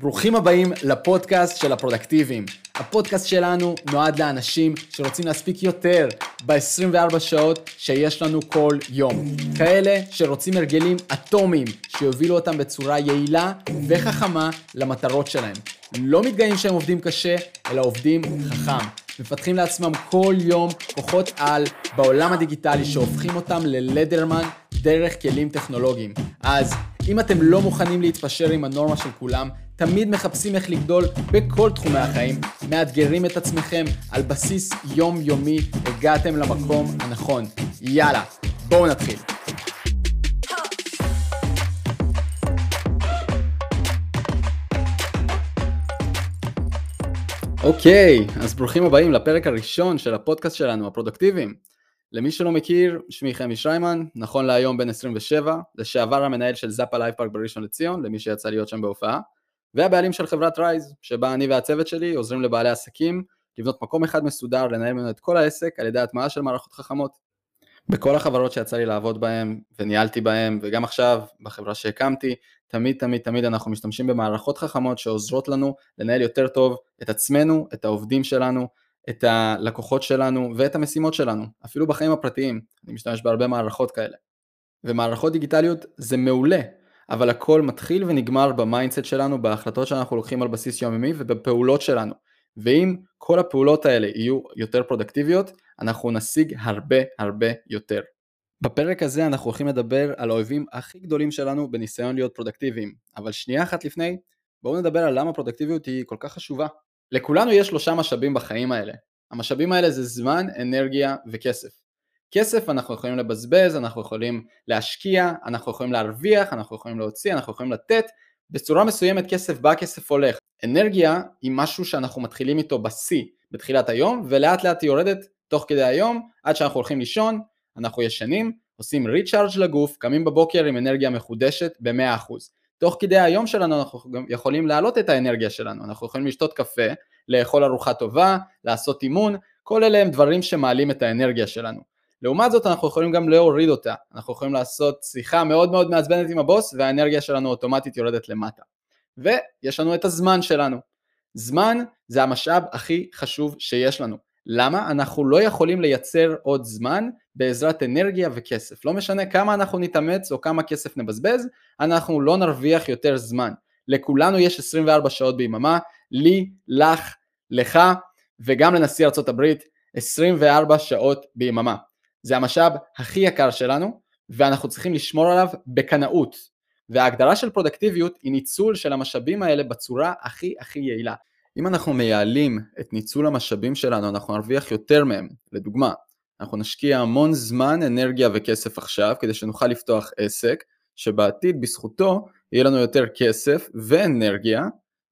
ברוכים הבאים לפודקאסט של הפרודקטיביים. הפודקאסט שלנו נועד לאנשים שרוצים להספיק יותר ב-24 שעות שיש לנו כל יום. כאלה שרוצים הרגלים אטומיים שיובילו אותם בצורה יעילה וחכמה למטרות שלהם. לא מתגאים שהם עובדים קשה, אלא עובדים חכם. מפתחים לעצמם כל יום כוחות על בעולם הדיגיטלי שהופכים אותם ללדרמן דרך כלים טכנולוגיים. אז אם אתם לא מוכנים להתפשר עם הנורמה של כולם, תמיד מחפשים איך לגדול בכל תחומי החיים, מאתגרים את עצמכם על בסיס יומיומי, הגעתם למקום הנכון. יאללה, בואו נתחיל. אוקיי, okay, אז ברוכים הבאים לפרק הראשון של הפודקאסט שלנו, הפרודקטיביים. למי שלא מכיר, שמי חמי שריימן, נכון להיום בן 27, לשעבר המנהל של זאפה לייב פארק בראשון לציון, למי שיצא להיות שם בהופעה, והבעלים של חברת רייז, שבה אני והצוות שלי עוזרים לבעלי עסקים לבנות מקום אחד מסודר, לנהל ממנו את כל העסק על ידי הטמעה של מערכות חכמות. בכל החברות שיצא לי לעבוד בהן וניהלתי בהן וגם עכשיו בחברה שהקמתי, תמיד תמיד תמיד אנחנו משתמשים במערכות חכמות שעוזרות לנו לנהל יותר טוב את עצמנו, את העובדים שלנו, את הלקוחות שלנו ואת המשימות שלנו, אפילו בחיים הפרטיים, אני משתמש בהרבה מערכות כאלה. ומערכות דיגיטליות זה מעולה, אבל הכל מתחיל ונגמר ב mindset שלנו, בהחלטות שאנחנו לוקחים על בסיס יומיומי ובפעולות שלנו. ואם כל הפעולות האלה יהיו יותר פרודקטיביות, אנחנו נשיג הרבה הרבה יותר. בפרק הזה אנחנו הולכים לדבר על האויבים הכי גדולים שלנו בניסיון להיות פרודקטיביים, אבל שנייה אחת לפני, בואו נדבר על למה פרודקטיביות היא כל כך חשובה. לכולנו יש שלושה משאבים בחיים האלה. המשאבים האלה זה זמן, אנרגיה וכסף. כסף אנחנו יכולים לבזבז, אנחנו יכולים להשקיע, אנחנו יכולים להרוויח, אנחנו יכולים להוציא, אנחנו יכולים לתת, בצורה מסוימת כסף בא, כסף הולך. אנרגיה היא משהו שאנחנו מתחילים איתו בשיא בתחילת היום, ולאט לאט היא יורדת תוך כדי היום, עד שאנחנו הולכים לישון, אנחנו ישנים, עושים ריצ'ארג' לגוף, קמים בבוקר עם אנרגיה מחודשת ב-100%. תוך כדי היום שלנו אנחנו גם יכולים להעלות את האנרגיה שלנו, אנחנו יכולים לשתות קפה, לאכול ארוחה טובה, לעשות אימון, כל אלה הם דברים שמעלים את האנרגיה שלנו. לעומת זאת אנחנו יכולים גם להוריד אותה, אנחנו יכולים לעשות שיחה מאוד מאוד מעצבנת עם הבוס והאנרגיה שלנו אוטומטית יורדת למטה. ויש לנו את הזמן שלנו. זמן זה המשאב הכי חשוב שיש לנו. למה? אנחנו לא יכולים לייצר עוד זמן בעזרת אנרגיה וכסף. לא משנה כמה אנחנו נתאמץ או כמה כסף נבזבז, אנחנו לא נרוויח יותר זמן. לכולנו יש 24 שעות ביממה, לי, לך, לך וגם לנשיא הברית 24 שעות ביממה. זה המשאב הכי יקר שלנו ואנחנו צריכים לשמור עליו בקנאות. וההגדרה של פרודקטיביות היא ניצול של המשאבים האלה בצורה הכי הכי יעילה. אם אנחנו מייעלים את ניצול המשאבים שלנו אנחנו נרוויח יותר מהם. לדוגמה, אנחנו נשקיע המון זמן, אנרגיה וכסף עכשיו כדי שנוכל לפתוח עסק שבעתיד בזכותו יהיה לנו יותר כסף ואנרגיה,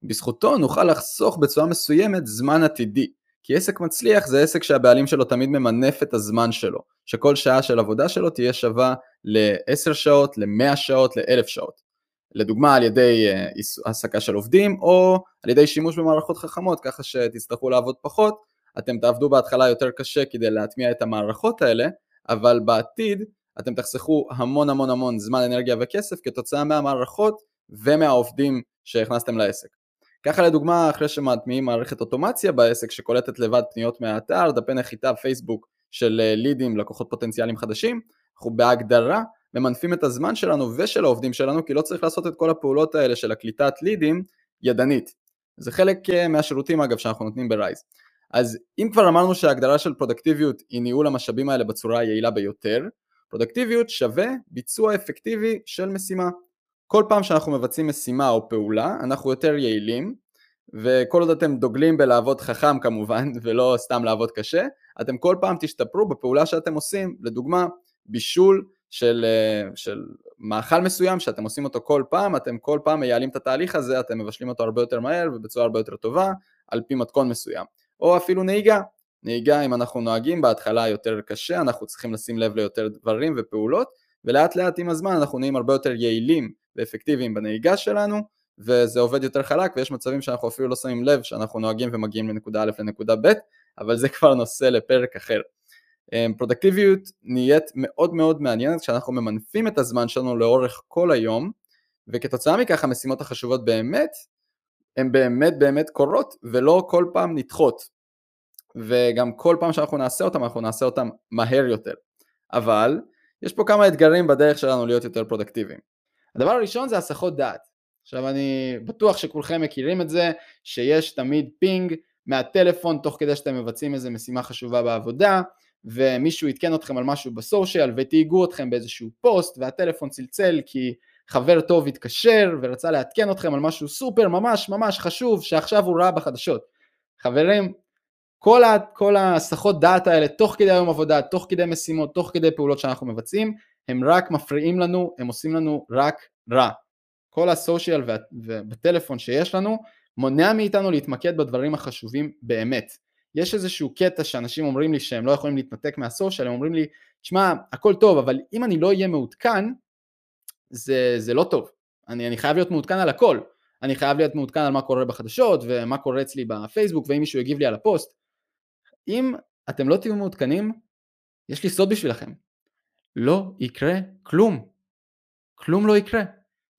בזכותו נוכל לחסוך בצורה מסוימת זמן עתידי. כי עסק מצליח זה עסק שהבעלים שלו תמיד ממנף את הזמן שלו, שכל שעה של עבודה שלו תהיה שווה ל-10 שעות, ל-100 שעות, ל-1000 שעות. לדוגמה על ידי אה, העסקה של עובדים או על ידי שימוש במערכות חכמות ככה שתצטרכו לעבוד פחות, אתם תעבדו בהתחלה יותר קשה כדי להטמיע את המערכות האלה, אבל בעתיד אתם תחסכו המון המון המון זמן, אנרגיה וכסף כתוצאה מהמערכות ומהעובדים שהכנסתם לעסק. ככה לדוגמה אחרי שמטמיעים מערכת אוטומציה בעסק שקולטת לבד פניות מהאתר, דפי נחיתה פייסבוק של אה, לידים, לקוחות פוטנציאליים חדשים, אנחנו בהגדרה ממנפים את הזמן שלנו ושל העובדים שלנו כי לא צריך לעשות את כל הפעולות האלה של הקליטת לידים ידנית. זה חלק אה, מהשירותים אגב שאנחנו נותנים ברייז. אז אם כבר אמרנו שההגדרה של פרודקטיביות היא ניהול המשאבים האלה בצורה היעילה ביותר, פרודקטיביות שווה ביצוע אפקטיבי של משימה. כל פעם שאנחנו מבצעים משימה או פעולה אנחנו יותר יעילים וכל עוד אתם דוגלים בלעבוד חכם כמובן ולא סתם לעבוד קשה, אתם כל פעם תשתפרו בפעולה שאתם עושים, לדוגמה בישול של, אה, של מאכל מסוים שאתם עושים אותו כל פעם, אתם כל פעם מייעלים את התהליך הזה, אתם מבשלים אותו הרבה יותר מהר ובצורה הרבה יותר טובה על פי מתכון מסוים. או אפילו נהיגה, נהיגה אם אנחנו נוהגים בהתחלה יותר קשה, אנחנו צריכים לשים לב ליותר דברים ופעולות ולאט לאט עם הזמן אנחנו נהיים הרבה יותר יעילים ואפקטיביים בנהיגה שלנו וזה עובד יותר חלק ויש מצבים שאנחנו אפילו לא שמים לב שאנחנו נוהגים ומגיעים לנקודה א' לנקודה ב' אבל זה כבר נושא לפרק אחר. אמ, פרודקטיביות נהיית מאוד מאוד מעניינת כשאנחנו ממנפים את הזמן שלנו לאורך כל היום וכתוצאה מכך המשימות החשובות באמת הן באמת באמת קורות ולא כל פעם נדחות. וגם כל פעם שאנחנו נעשה אותם אנחנו נעשה אותם מהר יותר. אבל יש פה כמה אתגרים בדרך שלנו להיות יותר פרודקטיביים. הדבר הראשון זה הסחות דעת. עכשיו אני בטוח שכולכם מכירים את זה, שיש תמיד ping מהטלפון תוך כדי שאתם מבצעים איזה משימה חשובה בעבודה, ומישהו עדכן אתכם על משהו ב social ותייגו אתכם באיזשהו פוסט והטלפון צלצל כי חבר טוב התקשר ורצה לעדכן אתכם על משהו סופר ממש ממש חשוב שעכשיו הוא ראה בחדשות. חברים, כל, ה, כל ההסחות דעת האלה תוך כדי היום עבודה, תוך כדי משימות, תוך כדי פעולות שאנחנו מבצעים, הם רק מפריעים לנו, הם עושים לנו רק רע. כל הסושיאל ובטלפון שיש לנו מונע מאיתנו להתמקד בדברים החשובים באמת. יש איזשהו קטע שאנשים אומרים לי שהם לא יכולים להתנתק מהסושיאל, הם אומרים לי, שמע, הכל טוב, אבל אם אני לא אהיה מעודכן, זה, זה לא טוב. אני, אני חייב להיות מעודכן על הכל. אני חייב להיות מעודכן על מה קורה בחדשות ומה קורה אצלי בפייסבוק ואם מישהו יגיב לי על הפוסט. אם אתם לא תהיו מעודכנים, יש לי סוד בשבילכם. לא יקרה כלום. כלום לא יקרה.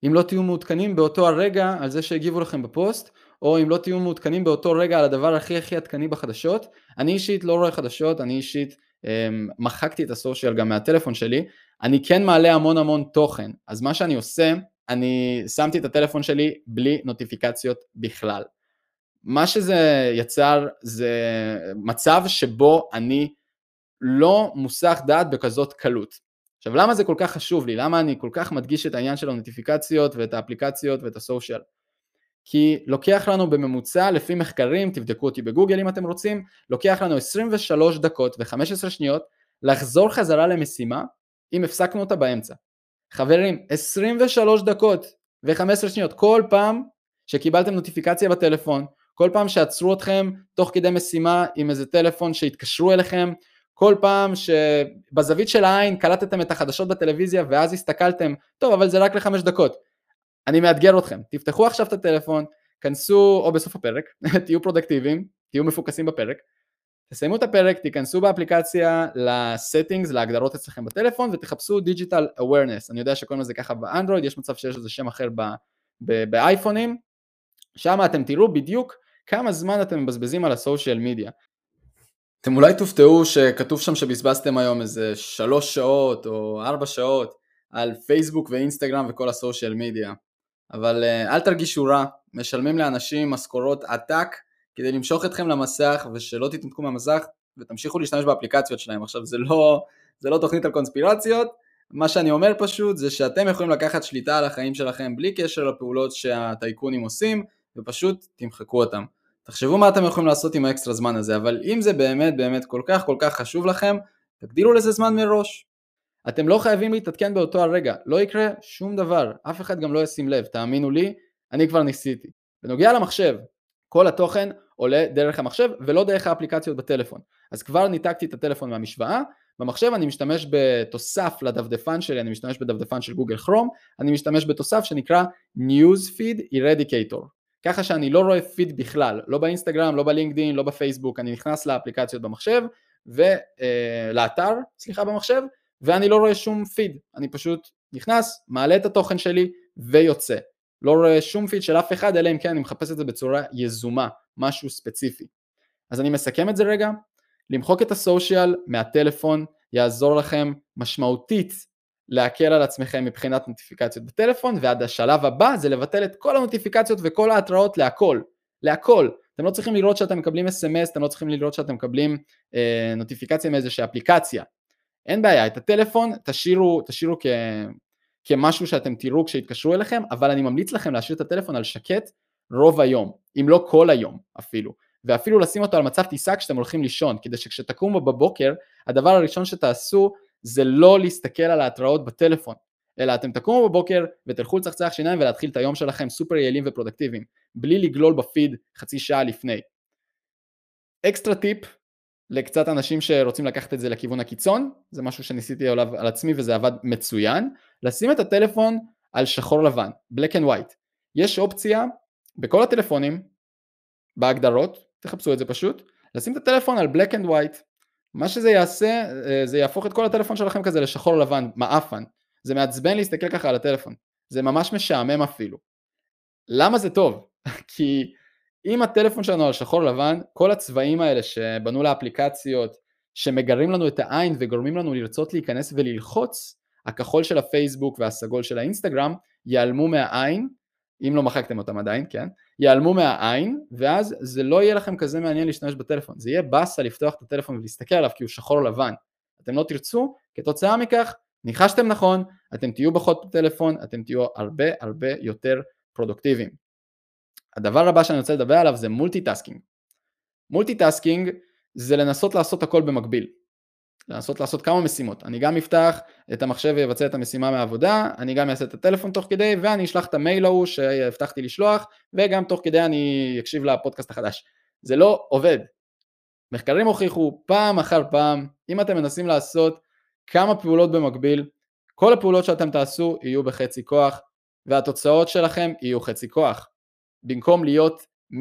אם לא תהיו מעודכנים באותו הרגע על זה שהגיבו לכם בפוסט, או אם לא תהיו מעודכנים באותו רגע על הדבר הכי הכי עדכני בחדשות. אני אישית לא רואה חדשות, אני אישית אמ, מחקתי את הסושיאל גם מהטלפון שלי, אני כן מעלה המון המון תוכן, אז מה שאני עושה, אני שמתי את הטלפון שלי בלי נוטיפיקציות בכלל. מה שזה יצר זה מצב שבו אני לא מוסך דעת בכזאת קלות. עכשיו למה זה כל כך חשוב לי? למה אני כל כך מדגיש את העניין של הנוטיפיקציות ואת האפליקציות ואת הסושיאל? כי לוקח לנו בממוצע, לפי מחקרים, תבדקו אותי בגוגל אם אתם רוצים, לוקח לנו 23 דקות ו-15 שניות לחזור חזרה למשימה אם הפסקנו אותה באמצע. חברים, 23 דקות ו-15 שניות כל פעם שקיבלתם נוטיפיקציה בטלפון, כל פעם שעצרו אתכם תוך כדי משימה עם איזה טלפון שהתקשרו אליכם, כל פעם שבזווית של העין קלטתם את החדשות בטלוויזיה ואז הסתכלתם, טוב אבל זה רק לחמש דקות. אני מאתגר אתכם, תפתחו עכשיו את הטלפון, כנסו, או בסוף הפרק, תהיו פרודקטיביים, תהיו מפוקסים בפרק, תסיימו את הפרק, תיכנסו באפליקציה ל settings, להגדרות אצלכם בטלפון ותחפשו digital awareness, אני יודע שקוראים לזה ככה באנדרואיד, יש מצב שיש לזה שם אחר באייפונים, שם אתם תראו בדיוק כמה זמן אתם מבזבזים על ה social media. אתם אולי תופתעו שכתוב שם שבזבזתם היום איזה שלוש שעות או ארבע שעות על פייסבוק ואינסטגרם וכל הסושיאל מדיה. אבל uh, אל תרגישו רע, משלמים לאנשים משכורות עתק כדי למשוך אתכם למסך ושלא תתנתקו מהמסך ותמשיכו להשתמש באפליקציות שלהם. עכשיו זה לא, זה לא תוכנית על קונספירציות, מה שאני אומר פשוט זה שאתם יכולים לקחת שליטה על החיים שלכם בלי קשר לפעולות שהטייקונים עושים ופשוט תמחקו אותם. תחשבו מה אתם יכולים לעשות עם האקסטרה זמן הזה, אבל אם זה באמת באמת כל כך כל כך חשוב לכם, תגדילו לזה זמן מראש. אתם לא חייבים להתעדכן באותו הרגע, לא יקרה שום דבר, אף אחד גם לא ישים לב, תאמינו לי, אני כבר ניסיתי. בנוגע למחשב, כל התוכן עולה דרך המחשב ולא דרך האפליקציות בטלפון. אז כבר ניתקתי את הטלפון מהמשוואה, במחשב אני משתמש בתוסף לדפדפן שלי, אני משתמש בדפדפן של גוגל כרום, אני משתמש בתוסף שנקרא Newsfeed Eradicator. ככה שאני לא רואה פיד בכלל, לא באינסטגרם, לא בלינקדאין, לא בפייסבוק, אני נכנס לאפליקציות במחשב, ולאתר, אה, סליחה, במחשב, ואני לא רואה שום פיד, אני פשוט נכנס, מעלה את התוכן שלי ויוצא. לא רואה שום פיד של אף אחד, אלא אם כן אני מחפש את זה בצורה יזומה, משהו ספציפי. אז אני מסכם את זה רגע, למחוק את הסושיאל מהטלפון יעזור לכם משמעותית להקל על עצמכם מבחינת נוטיפיקציות בטלפון, ועד השלב הבא זה לבטל את כל הנוטיפיקציות וכל ההתראות להכל, להכל. אתם לא צריכים לראות שאתם מקבלים אס.אם.אס, אתם לא צריכים לראות שאתם מקבלים אה, נוטיפיקציה מאיזושהי אפליקציה. אין בעיה, את הטלפון תשאירו, תשאירו כ, כמשהו שאתם תראו כשיתקשרו אליכם, אבל אני ממליץ לכם להשאיר את הטלפון על שקט רוב היום, אם לא כל היום אפילו. ואפילו לשים אותו על מצב טיסה כשאתם הולכים לישון, כדי שכשתקומו בבוקר, הדבר הראשון שתעשו זה לא להסתכל על ההתראות בטלפון, אלא אתם תקומו בבוקר ותלכו לצחצח שיניים ולהתחיל את היום שלכם סופר יעילים ופרודקטיביים, בלי לגלול בפיד חצי שעה לפני. אקסטרה טיפ לקצת אנשים שרוצים לקחת את זה לכיוון הקיצון, זה משהו שניסיתי עליו על עצמי וזה עבד מצוין, לשים את הטלפון על שחור לבן, black and white. יש אופציה בכל הטלפונים, בהגדרות, תחפשו את זה פשוט, לשים את הטלפון על black and white. מה שזה יעשה, אה, זה יהפוך את כל הטלפון שלכם כזה לשחור לבן, מעפן. זה מעצבן להסתכל ככה על הטלפון. זה ממש משעמם אפילו. למה זה טוב? כי אם הטלפון שלנו על שחור לבן, כל הצבעים האלה שבנו לאפליקציות, שמגרים לנו את העין וגורמים לנו לרצות להיכנס וללחוץ, הכחול של הפייסבוק והסגול של האינסטגרם ייעלמו מהעין, אם לא מחקתם אותם עדיין, כן? ייעלמו מהעין, ואז זה לא יהיה לכם כזה מעניין להשתמש בטלפון, זה יהיה באסה לפתוח את הטלפון ולהסתכל עליו כי הוא שחור לבן. אתם לא תרצו, כתוצאה מכך, ניחשתם נכון, אתם תהיו פחות בטלפון, אתם תהיו הרבה הרבה יותר פרודוקטיביים. הדבר הבא שאני רוצה לדבר עליו זה multitasking. multitasking זה לנסות לעשות הכל במקביל. לנסות לעשות כמה משימות. אני גם אפתח את המחשב ואבצע את המשימה מהעבודה, אני גם אעשה את הטלפון תוך כדי, ואני אשלח את המייל ההוא שהבטחתי לשלוח, וגם תוך כדי אני אקשיב לפודקאסט החדש. זה לא עובד. מחקרים הוכיחו פעם אחר פעם, אם אתם מנסים לעשות כמה פעולות במקביל, כל הפעולות שאתם תעשו יהיו בחצי כוח, והתוצאות שלכם יהיו חצי כוח. במקום להיות 100%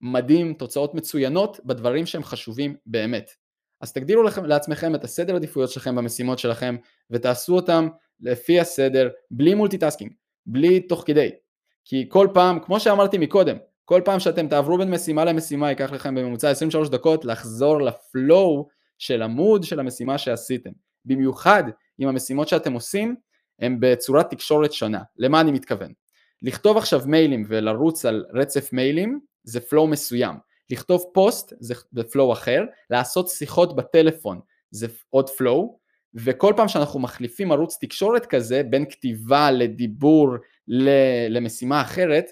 מדהים, תוצאות מצוינות בדברים שהם חשובים באמת. אז תגדירו לכם, לעצמכם את הסדר עדיפויות שלכם במשימות שלכם ותעשו אותם לפי הסדר, בלי multitasking, בלי תוך כדי. כי כל פעם, כמו שאמרתי מקודם, כל פעם שאתם תעברו בין משימה למשימה ייקח לכם בממוצע 23 דקות לחזור לפלואו של עמוד של המשימה שעשיתם. במיוחד אם המשימות שאתם עושים הם בצורת תקשורת שונה. למה אני מתכוון? לכתוב עכשיו מיילים ולרוץ על רצף מיילים זה פלואו מסוים. לכתוב פוסט זה פלואו אחר, לעשות שיחות בטלפון זה עוד פלואו, וכל פעם שאנחנו מחליפים ערוץ תקשורת כזה בין כתיבה לדיבור למשימה אחרת,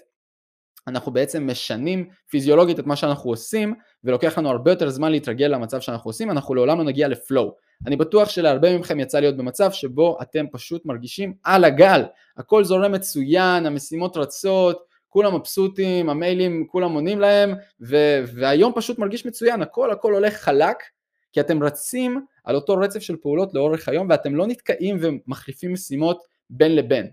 אנחנו בעצם משנים פיזיולוגית את מה שאנחנו עושים ולוקח לנו הרבה יותר זמן להתרגל למצב שאנחנו עושים, אנחנו לעולם לא נגיע לפלואו. אני בטוח שלהרבה מכם יצא להיות במצב שבו אתם פשוט מרגישים על הגל, הכל זורם מצוין, המשימות רצות, כולם מבסוטים, המיילים כולם עונים להם, ו- והיום פשוט מרגיש מצוין, הכל הכל הולך חלק, כי אתם רצים על אותו רצף של פעולות לאורך היום ואתם לא נתקעים ומחליפים משימות בין לבין.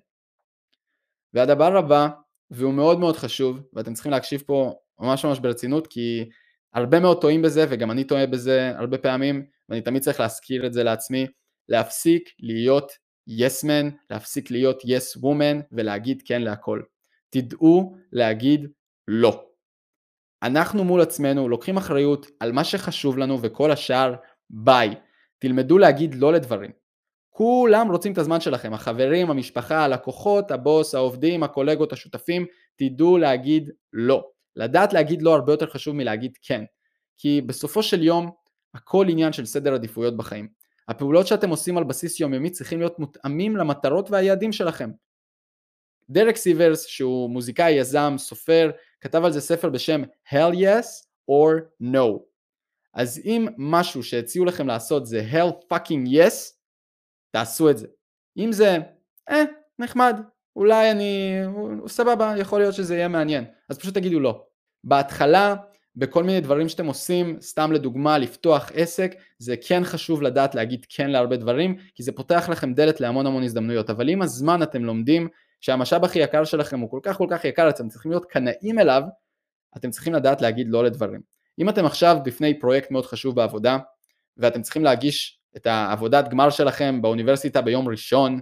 והדבר הבא, והוא מאוד מאוד חשוב, ואתם צריכים להקשיב פה ממש ממש ברצינות, כי הרבה מאוד טועים בזה, וגם אני טועה בזה הרבה פעמים, ואני תמיד צריך להזכיר את זה לעצמי, להפסיק להיות yes man, להפסיק להיות yes woman, ולהגיד כן להכל. תדעו להגיד לא. אנחנו מול עצמנו לוקחים אחריות על מה שחשוב לנו וכל השאר ביי. תלמדו להגיד לא לדברים. כולם רוצים את הזמן שלכם, החברים, המשפחה, הלקוחות, הבוס, העובדים, הקולגות, השותפים, תדעו להגיד לא. לדעת להגיד לא הרבה יותר חשוב מלהגיד כן. כי בסופו של יום הכל עניין של סדר עדיפויות בחיים. הפעולות שאתם עושים על בסיס יומיומי צריכים להיות מותאמים למטרות והיעדים שלכם. דרק סיברס שהוא מוזיקאי, יזם, סופר, כתב על זה ספר בשם Hell Yes or No. אז אם משהו שהציעו לכם לעשות זה Hell fucking Yes, תעשו את זה. אם זה, אה, נחמד, אולי אני, סבבה, יכול להיות שזה יהיה מעניין, אז פשוט תגידו לא. בהתחלה, בכל מיני דברים שאתם עושים, סתם לדוגמה לפתוח עסק, זה כן חשוב לדעת להגיד כן להרבה דברים, כי זה פותח לכם דלת להמון המון הזדמנויות, אבל עם הזמן אתם לומדים שהמשאב הכי יקר שלכם הוא כל כך כל כך יקר, אתם צריכים להיות קנאים אליו, אתם צריכים לדעת להגיד לא לדברים. אם אתם עכשיו בפני פרויקט מאוד חשוב בעבודה, ואתם צריכים להגיש את העבודת גמר שלכם באוניברסיטה ביום ראשון,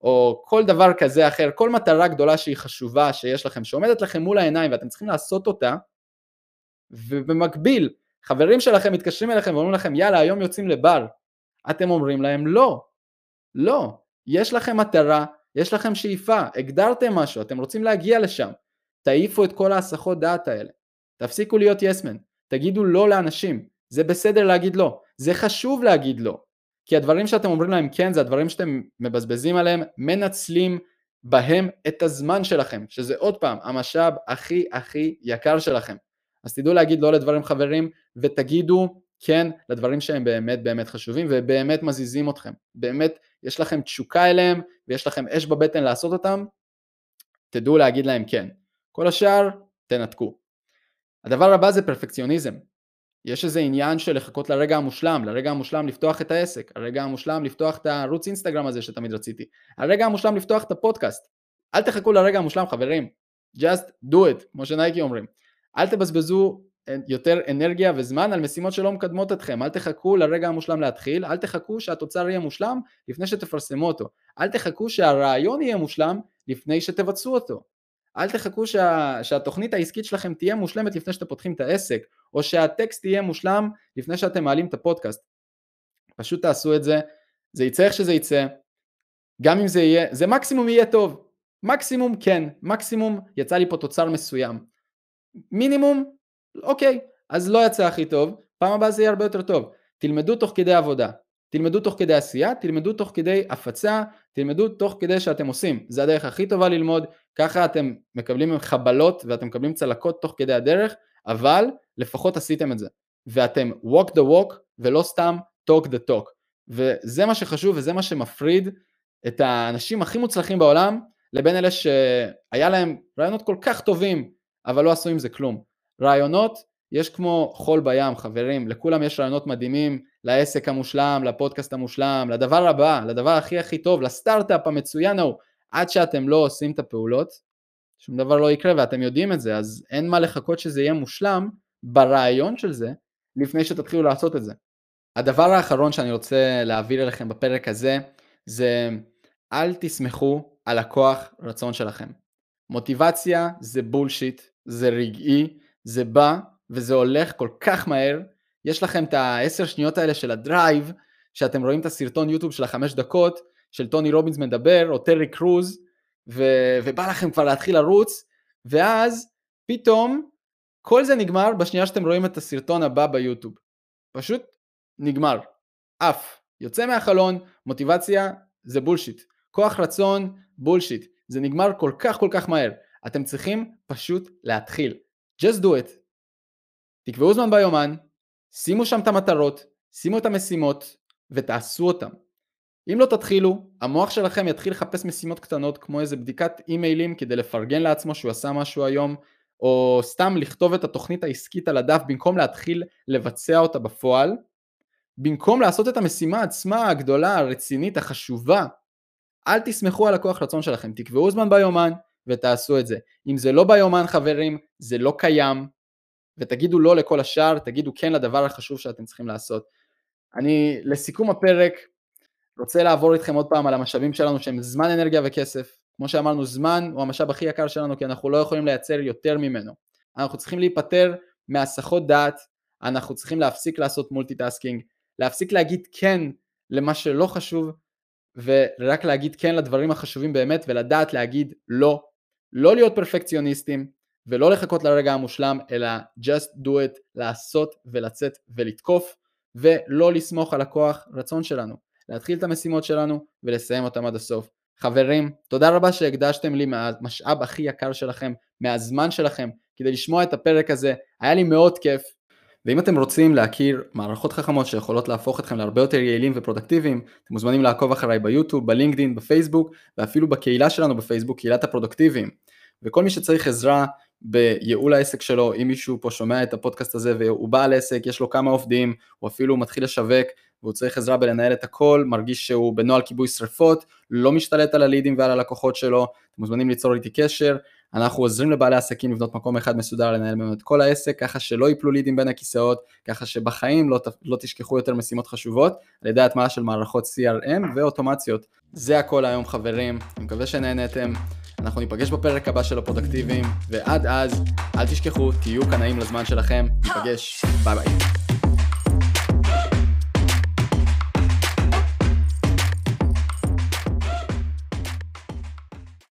או כל דבר כזה אחר, כל מטרה גדולה שהיא חשובה שיש לכם, שעומדת לכם מול העיניים ואתם צריכים לעשות אותה, ובמקביל חברים שלכם מתקשרים אליכם ואומרים לכם יאללה היום יוצאים לבר, אתם אומרים להם לא, לא, יש לכם מטרה, יש לכם שאיפה, הגדרתם משהו, אתם רוצים להגיע לשם, תעיפו את כל ההסחות דעת האלה, תפסיקו להיות יסמן, תגידו לא לאנשים, זה בסדר להגיד לא, זה חשוב להגיד לא, כי הדברים שאתם אומרים להם כן זה הדברים שאתם מבזבזים עליהם, מנצלים בהם את הזמן שלכם, שזה עוד פעם המשאב הכי הכי יקר שלכם. אז תדעו להגיד לא לדברים חברים ותגידו כן לדברים שהם באמת באמת חשובים ובאמת מזיזים אתכם, באמת יש לכם תשוקה אליהם ויש לכם אש בבטן לעשות אותם, תדעו להגיד להם כן. כל השאר תנתקו. הדבר הבא זה פרפקציוניזם. יש איזה עניין של לחכות לרגע המושלם, לרגע המושלם לפתוח את העסק, הרגע המושלם לפתוח את הערוץ אינסטגרם הזה שתמיד רציתי, הרגע המושלם לפתוח את הפודקאסט. אל תחכו לרגע המושלם חברים, just do it, כמו שנייקי אומרים. אל תבזבזו יותר אנרגיה וזמן על משימות שלא מקדמות אתכם, אל תחכו לרגע המושלם להתחיל, אל תחכו שהתוצר יהיה מושלם לפני שתפרסמו אותו, אל תחכו שהרעיון יהיה מושלם לפני שתבצעו אותו. אל תחכו שה, שהתוכנית העסקית שלכם תהיה מושלמת לפני שאתם פותחים את העסק, או שהטקסט יהיה מושלם לפני שאתם מעלים את הפודקאסט. פשוט תעשו את זה, זה יצא איך שזה יצא, גם אם זה יהיה, זה מקסימום יהיה טוב, מקסימום כן, מקסימום יצא לי פה תוצר מסוים. מינימום, אוקיי, אז לא יצא הכי טוב, פעם הבאה זה יהיה הרבה יותר טוב. תלמדו תוך כדי עבודה, תלמדו תוך כדי עשייה, תלמדו תוך כדי הפצה, תלמדו תוך כדי שאתם עושים. זה הדרך הכי טובה ללמוד, ככה אתם מקבלים חבלות ואתם מקבלים צלקות תוך כדי הדרך, אבל לפחות עשיתם את זה. ואתם walk the walk ולא סתם talk the talk. וזה מה שחשוב וזה מה שמפריד את האנשים הכי מוצלחים בעולם לבין אלה שהיה להם רעיונות כל כך טובים אבל לא עשו עם זה כלום. רעיונות יש כמו חול בים חברים, לכולם יש רעיונות מדהימים לעסק המושלם, לפודקאסט המושלם, לדבר הבא, לדבר הכי הכי טוב, לסטארט-אפ המצוין ההוא, עד שאתם לא עושים את הפעולות, שום דבר לא יקרה ואתם יודעים את זה, אז אין מה לחכות שזה יהיה מושלם ברעיון של זה, לפני שתתחילו לעשות את זה. הדבר האחרון שאני רוצה להעביר אליכם בפרק הזה, זה אל תסמכו על הכוח רצון שלכם. מוטיבציה זה bullshit, זה רגעי, זה בא וזה הולך כל כך מהר, יש לכם את העשר שניות האלה של ה drive, שאתם רואים את הסרטון יוטיוב של החמש דקות, של טוני רובינס מדבר, או טרי קרוז, ו- ובא לכם כבר להתחיל לרוץ, ואז פתאום כל זה נגמר בשנייה שאתם רואים את הסרטון הבא ביוטיוב. פשוט נגמר. עף. יוצא מהחלון, מוטיבציה זה בולשיט. כוח רצון, בולשיט. זה נגמר כל כך כל כך מהר. אתם צריכים פשוט להתחיל. Just do it. תקבעו זמן ביומן, שימו שם את המטרות, שימו את המשימות ותעשו אותם. אם לא תתחילו, המוח שלכם יתחיל לחפש משימות קטנות כמו איזה בדיקת אימיילים כדי לפרגן לעצמו שהוא עשה משהו היום, או סתם לכתוב את התוכנית העסקית על הדף במקום להתחיל לבצע אותה בפועל, במקום לעשות את המשימה עצמה הגדולה, הרצינית, החשובה. אל תסמכו על הכוח רצון שלכם, תקבעו זמן ביומן ותעשו את זה. אם זה לא ביומן חברים, זה לא קיים, ותגידו לא לכל השאר, תגידו כן לדבר החשוב שאתם צריכים לעשות. אני לסיכום הפרק רוצה לעבור איתכם עוד פעם על המשאבים שלנו שהם זמן, אנרגיה וכסף. כמו שאמרנו, זמן הוא המשאב הכי יקר שלנו כי אנחנו לא יכולים לייצר יותר ממנו. אנחנו צריכים להיפטר מהסחות דעת, אנחנו צריכים להפסיק לעשות multitasking, להפסיק להגיד כן למה שלא חשוב ורק להגיד כן לדברים החשובים באמת ולדעת להגיד לא. לא להיות פרפקציוניסטים, ולא לחכות לרגע המושלם, אלא just do it, לעשות ולצאת ולתקוף, ולא לסמוך על הכוח רצון שלנו. להתחיל את המשימות שלנו ולסיים אותם עד הסוף. חברים, תודה רבה שהקדשתם לי מהמשאב הכי יקר שלכם, מהזמן שלכם, כדי לשמוע את הפרק הזה, היה לי מאוד כיף. ואם אתם רוצים להכיר מערכות חכמות שיכולות להפוך אתכם להרבה יותר יעילים ופרודקטיביים, אתם מוזמנים לעקוב אחריי ביוטיוב, בלינקדאין, בפייסבוק, ואפילו בקהילה שלנו בפייסבוק, קהילת הפרודקטיביים. וכל מי שצריך עזרה בייעול העסק שלו, אם מישהו פה שומע את הפודקאסט הזה והוא בעל עסק, יש לו כמה עובדים, הוא אפילו מתחיל לשווק והוא צריך עזרה בלנהל את הכל, מרגיש שהוא בנוהל כיבוי שרפות, לא משתלט על הלידים ועל הלקוחות שלו, אתם מוזמנים ליצור איתי קשר, אנחנו עוזרים לבעלי עסקים לבנות מקום אחד מסודר לנהל באמת את כל העסק, ככה שלא ייפלו לידים בין הכיסאות, ככה שבחיים לא, לא תשכחו יותר משימות חשובות, על ידי הטמעה של מערכות CRM ואוטומציות. זה הכל היום חברים, אני מקווה שנהנתם. אנחנו ניפגש בפרק הבא של הפרודקטיביים, ועד אז, אל תשכחו, תהיו קנאים לזמן שלכם, ניפגש, bye bye.